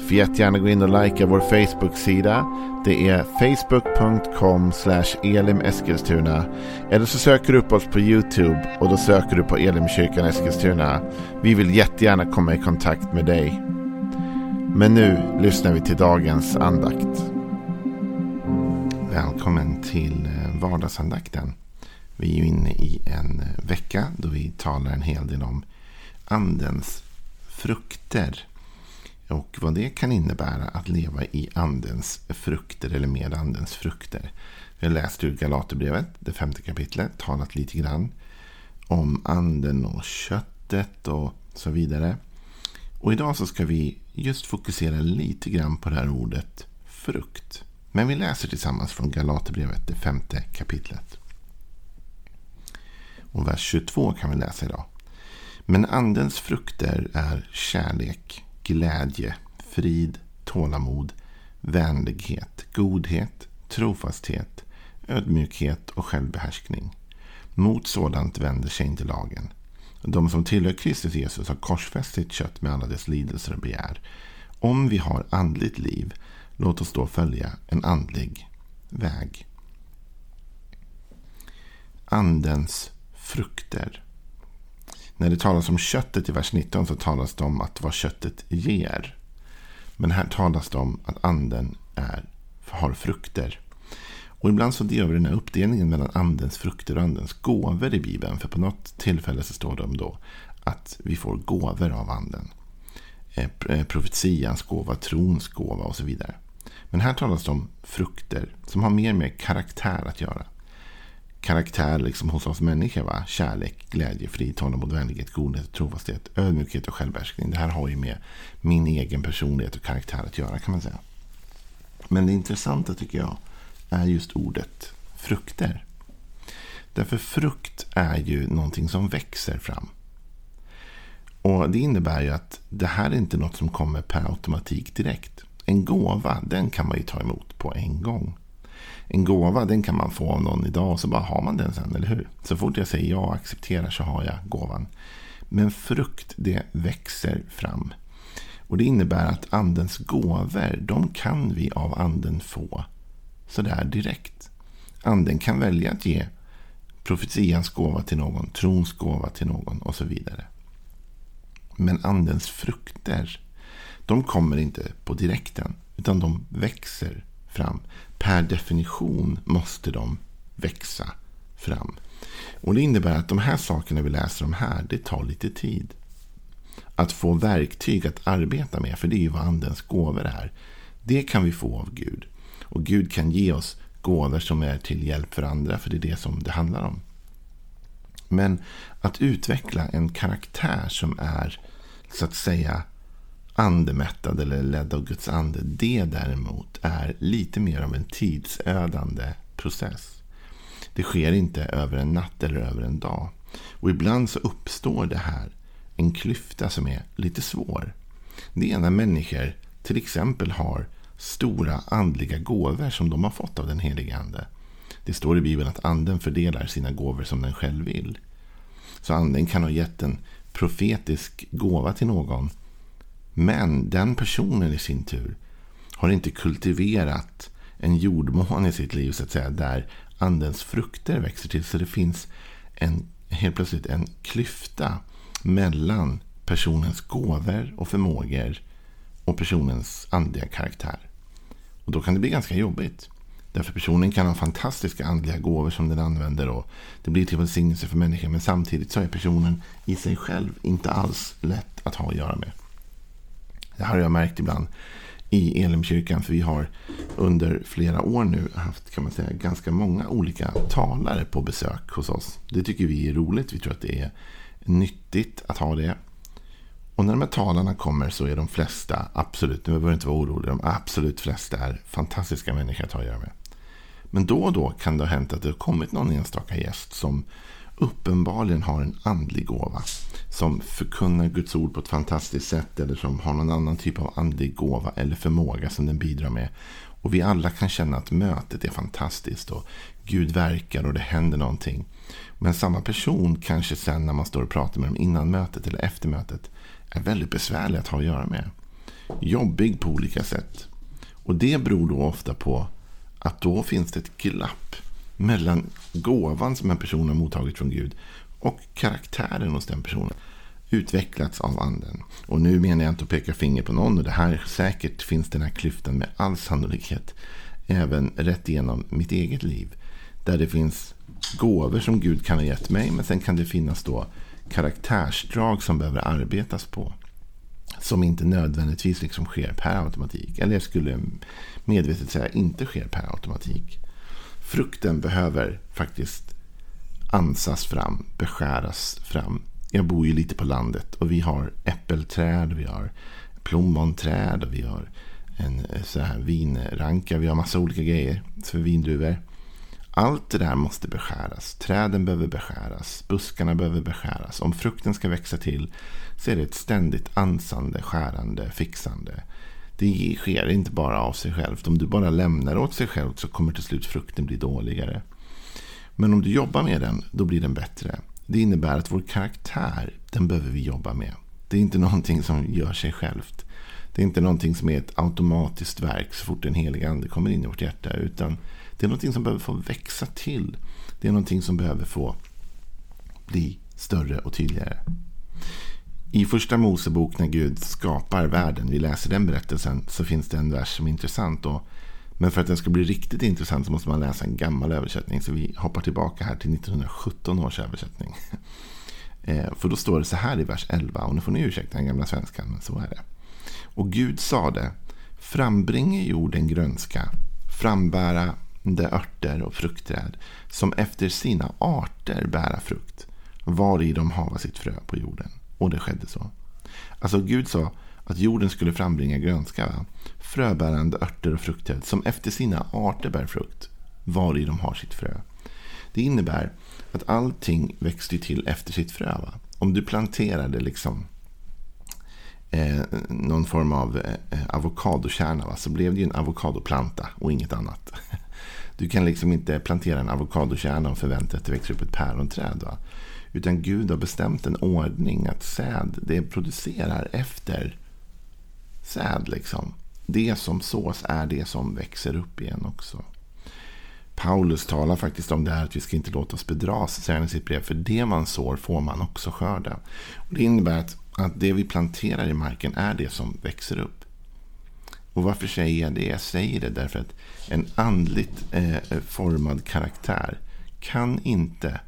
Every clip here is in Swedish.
Får jättegärna gå in och likea vår Facebook-sida. Det är facebook.com elimeskilstuna. Eller så söker du upp oss på YouTube och då söker du på Elimkyrkan Eskilstuna. Vi vill jättegärna komma i kontakt med dig. Men nu lyssnar vi till dagens andakt. Välkommen till eh, vardagsandakten. Vi är ju inne i en eh, vecka då vi talar en hel del om andens frukter. Och vad det kan innebära att leva i andens frukter eller med andens frukter. Vi har läst ur Galaterbrevet, det femte kapitlet, talat lite grann om anden och köttet och så vidare. Och idag så ska vi just fokusera lite grann på det här ordet frukt. Men vi läser tillsammans från Galaterbrevet, det femte kapitlet. Och vers 22 kan vi läsa idag. Men andens frukter är kärlek, glädje, frid, tålamod, vänlighet, godhet, trofasthet, ödmjukhet och självbehärskning. Mot sådant vänder sig inte lagen. De som tillhör Kristus Jesus har korsfäst sitt kött med alla dess lidelser och begär. Om vi har andligt liv, låt oss då följa en andlig väg. Andens frukter. När det talas om köttet i vers 19 så talas det om att vad köttet ger. Men här talas det om att anden är, har frukter. Och ibland så gör vi den här uppdelningen mellan andens frukter och andens gåvor i Bibeln. För på något tillfälle så står det om då att vi får gåvor av anden. Eh, eh, profetians gåva, trons gåva och så vidare. Men här talas det om frukter som har mer med karaktär att göra karaktär liksom hos oss människor. Va? Kärlek, glädje, frid, tålamod, vänlighet, godhet, trofasthet, ödmjukhet och självbehärskning. Det här har ju med min egen personlighet och karaktär att göra kan man säga. Men det intressanta tycker jag är just ordet frukter. Därför frukt är ju någonting som växer fram. Och Det innebär ju att det här är inte något som kommer per automatik direkt. En gåva, den kan man ju ta emot på en gång en gåva den kan man få av någon idag och så bara har man den sen, eller hur? Så fort jag säger ja och accepterar så har jag gåvan. Men frukt, det växer fram. Och det innebär att andens gåvor, de kan vi av anden få sådär direkt. Anden kan välja att ge profetians gåva till någon, trons gåva till någon och så vidare. Men andens frukter, de kommer inte på direkten, utan de växer fram. Per definition måste de växa fram. Och Det innebär att de här sakerna vi läser om här, det tar lite tid. Att få verktyg att arbeta med, för det är ju vad andens gåvor är. Det kan vi få av Gud. Och Gud kan ge oss gåvor som är till hjälp för andra, för det är det som det handlar om. Men att utveckla en karaktär som är, så att säga, andemättad eller ledd av Guds ande. Det däremot är lite mer av en tidsödande process. Det sker inte över en natt eller över en dag. Och ibland så uppstår det här en klyfta som är lite svår. Det är när människor till exempel har stora andliga gåvor som de har fått av den helige ande. Det står i Bibeln att anden fördelar sina gåvor som den själv vill. Så anden kan ha gett en profetisk gåva till någon men den personen i sin tur har inte kultiverat en jordmån i sitt liv så att säga, där andens frukter växer till. Så det finns en, helt plötsligt en klyfta mellan personens gåvor och förmågor och personens andliga karaktär. Och Då kan det bli ganska jobbigt. Därför personen kan ha fantastiska andliga gåvor som den använder och det blir till välsignelse för människan. Men samtidigt så är personen i sig själv inte alls lätt att ha att göra med. Det har jag märkt ibland i Elimkyrkan. För vi har under flera år nu haft kan man säga, ganska många olika talare på besök hos oss. Det tycker vi är roligt. Vi tror att det är nyttigt att ha det. Och när de här talarna kommer så är de flesta, absolut, nu behöver inte vara orolig, de absolut flesta är fantastiska människor att ha att göra med. Men då och då kan det ha hänt att det har kommit någon enstaka gäst som uppenbarligen har en andlig gåva. Som förkunnar Guds ord på ett fantastiskt sätt. Eller som har någon annan typ av andlig gåva eller förmåga som den bidrar med. Och vi alla kan känna att mötet är fantastiskt. Och Gud verkar och det händer någonting. Men samma person kanske sen när man står och pratar med dem innan mötet eller efter mötet. Är väldigt besvärlig att ha att göra med. Jobbig på olika sätt. Och det beror då ofta på att då finns det ett glapp mellan gåvan som en person har mottagit från Gud och karaktären hos den personen utvecklats av anden. Och nu menar jag inte att peka finger på någon. Och det här säkert finns den här klyftan med all sannolikhet även rätt igenom mitt eget liv. Där det finns gåvor som Gud kan ha gett mig. Men sen kan det finnas då karaktärsdrag som behöver arbetas på. Som inte nödvändigtvis liksom sker per automatik. Eller jag skulle medvetet säga inte sker per automatik. Frukten behöver faktiskt ansas fram, beskäras fram. Jag bor ju lite på landet och vi har äppelträd, vi har plommonträd och vi har en eh, så här vinranka. Vi har massa olika grejer för vindruvor. Allt det där måste beskäras. Träden behöver beskäras. Buskarna behöver beskäras. Om frukten ska växa till så är det ett ständigt ansande, skärande, fixande. Det sker inte bara av sig självt. Om du bara lämnar åt sig självt så kommer till slut frukten bli dåligare. Men om du jobbar med den, då blir den bättre. Det innebär att vår karaktär, den behöver vi jobba med. Det är inte någonting som gör sig självt. Det är inte någonting som är ett automatiskt verk så fort en helig ande kommer in i vårt hjärta. Utan det är någonting som behöver få växa till. Det är någonting som behöver få bli större och tydligare. I första Mosebok när Gud skapar världen, vi läser den berättelsen, så finns det en vers som är intressant. Och, men för att den ska bli riktigt intressant så måste man läsa en gammal översättning. Så vi hoppar tillbaka här till 1917 års översättning. Eh, för då står det så här i vers 11, och nu får ni ursäkta den gamla svenskan, men så är det. Och Gud sade, frambringe jorden grönska, frambärande örter och fruktträd, som efter sina arter bära frukt, var i de hava sitt frö på jorden. Och det skedde så. Alltså Gud sa att jorden skulle frambringa grönska. Va? Fröbärande örter och fruktträd som efter sina arter bär frukt. Var i de har sitt frö. Det innebär att allting växte till efter sitt frö. Va? Om du planterade liksom eh, någon form av eh, avokadokärna va? så blev det ju en avokadoplanta och inget annat. Du kan liksom inte plantera en avokadokärna och förvänta dig att det växer upp ett päronträd. Va? Utan Gud har bestämt en ordning att säd det producerar efter säd. Liksom. Det som sås är det som växer upp igen också. Paulus talar faktiskt om det här att vi ska inte låta oss bedras, säger han i sitt brev. För det man sår får man också skörda. Och det innebär att, att det vi planterar i marken är det som växer upp. Och varför säger jag det? Jag säger det därför att en andligt eh, formad karaktär kan inte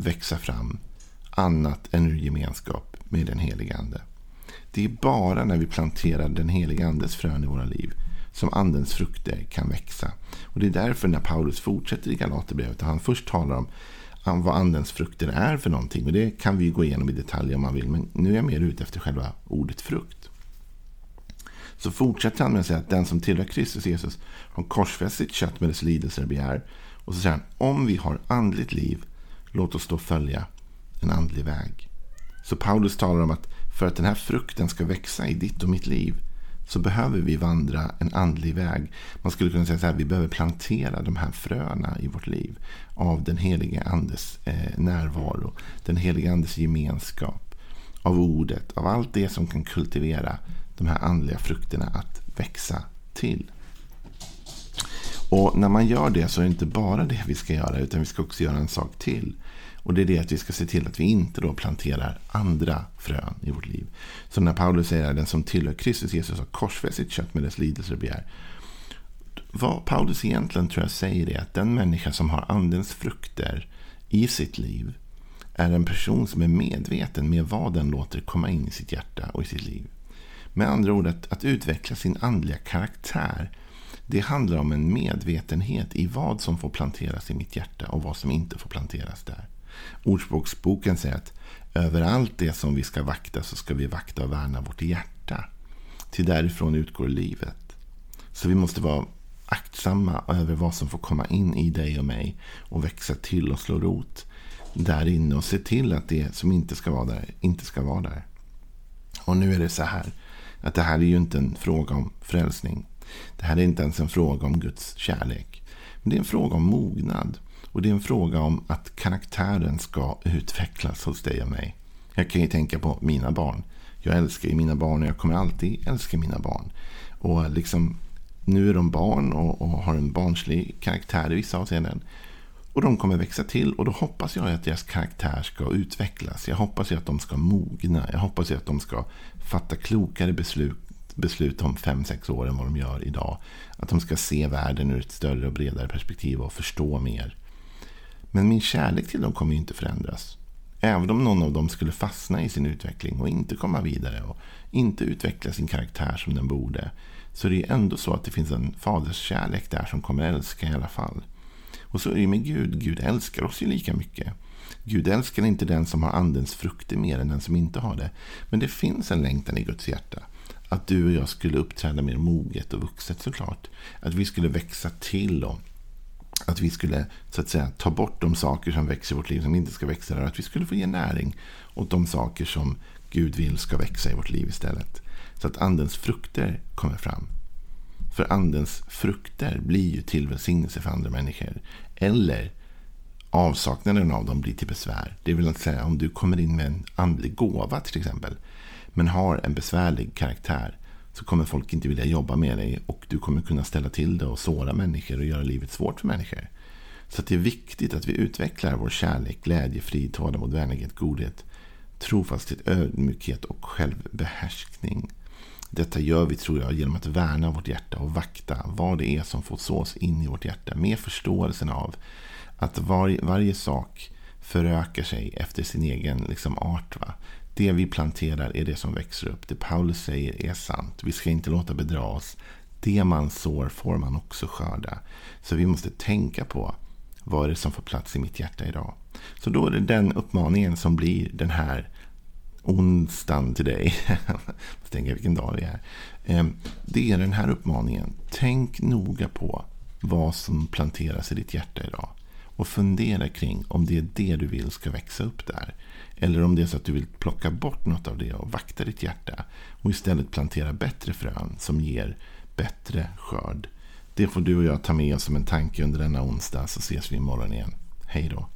växa fram annat än ur gemenskap med den helige Ande. Det är bara när vi planterar den helige Andes frön i våra liv som Andens frukter kan växa. Och Det är därför när Paulus fortsätter i Galaterbrevet, han först talar om vad Andens frukter är för någonting. Och Det kan vi gå igenom i detalj om man vill, men nu är jag mer ute efter själva ordet frukt. Så fortsätter han med att säga att den som tillhör Kristus Jesus har korsfäst sitt kött med dess lidelser och begär. Och så säger han, om vi har andligt liv, låt oss då följa en andlig väg. Så Paulus talar om att för att den här frukten ska växa i ditt och mitt liv så behöver vi vandra en andlig väg. Man skulle kunna säga så här, vi behöver plantera de här fröna i vårt liv av den helige andes eh, närvaro, den helige andes gemenskap, av ordet, av allt det som kan kultivera de här andliga frukterna att växa till. Och när man gör det så är det inte bara det vi ska göra utan vi ska också göra en sak till. Och det är det att vi ska se till att vi inte då planterar andra frön i vårt liv. Så när Paulus säger att den som tillhör Kristus Jesus har korsfäst sitt kött med dess lidelser och begär. Vad Paulus egentligen tror jag säger är att den människa som har andens frukter i sitt liv är en person som är medveten med vad den låter komma in i sitt hjärta och i sitt liv. Med andra ord, att, att utveckla sin andliga karaktär det handlar om en medvetenhet i vad som får planteras i mitt hjärta och vad som inte får planteras där. Ordspråksboken säger att över allt det som vi ska vakta så ska vi vakta och värna vårt hjärta. Till därifrån utgår livet. Så vi måste vara aktsamma över vad som får komma in i dig och mig och växa till och slå rot. där inne och se till att det som inte ska vara där, inte ska vara där. Och nu är det så här, att det här är ju inte en fråga om frälsning. Det här är inte ens en fråga om Guds kärlek. Men det är en fråga om mognad. Och det är en fråga om att karaktären ska utvecklas hos dig och mig. Jag kan ju tänka på mina barn. Jag älskar ju mina barn och jag kommer alltid älska mina barn. Och liksom, nu är de barn och, och har en barnslig karaktär i vissa avseenden. Och de kommer växa till och då hoppas jag att deras karaktär ska utvecklas. Jag hoppas att de ska mogna. Jag hoppas att de ska fatta klokare beslut, beslut om fem sex år än vad de gör idag. Att de ska se världen ur ett större och bredare perspektiv och förstå mer. Men min kärlek till dem kommer ju inte förändras. Även om någon av dem skulle fastna i sin utveckling och inte komma vidare och inte utveckla sin karaktär som den borde. Så det är ändå så att det finns en faderskärlek där som kommer älska i alla fall. Och så är det med Gud. Gud älskar oss ju lika mycket. Gud älskar inte den som har andens frukter mer än den som inte har det. Men det finns en längtan i Guds hjärta. Att du och jag skulle uppträda mer moget och vuxet såklart. Att vi skulle växa till och att vi skulle så att säga, ta bort de saker som växer i vårt liv som inte ska växa där. Att vi skulle få ge näring åt de saker som Gud vill ska växa i vårt liv istället. Så att andens frukter kommer fram. För andens frukter blir ju till välsignelse för andra människor. Eller avsaknaden av dem blir till besvär. Det vill säga om du kommer in med en andlig gåva till exempel. Men har en besvärlig karaktär. Så kommer folk inte vilja jobba med dig. Och du kommer kunna ställa till det och såra människor och göra livet svårt för människor. Så det är viktigt att vi utvecklar vår kärlek, glädje, frid, tålamod, vänlighet, godhet, trofasthet, ödmjukhet och självbehärskning. Detta gör vi, tror jag, genom att värna vårt hjärta och vakta vad det är som får sås in i vårt hjärta. Med förståelsen av att var, varje sak förökar sig efter sin egen liksom, art. Va? Det vi planterar är det som växer upp. Det Paulus säger är sant. Vi ska inte låta bedra oss. Det man sår får man också skörda. Så vi måste tänka på vad är det som får plats i mitt hjärta idag. Så då är det den uppmaningen som blir den här onsdagen till dig. Jag tänker vilken dag det är. Ehm, det är den här uppmaningen. Tänk noga på vad som planteras i ditt hjärta idag. Och fundera kring om det är det du vill ska växa upp där. Eller om det är så att du vill plocka bort något av det och vakta ditt hjärta. Och istället plantera bättre frön som ger bättre skörd. Det får du och jag ta med oss som en tanke under denna onsdag så ses vi imorgon igen. Hej då.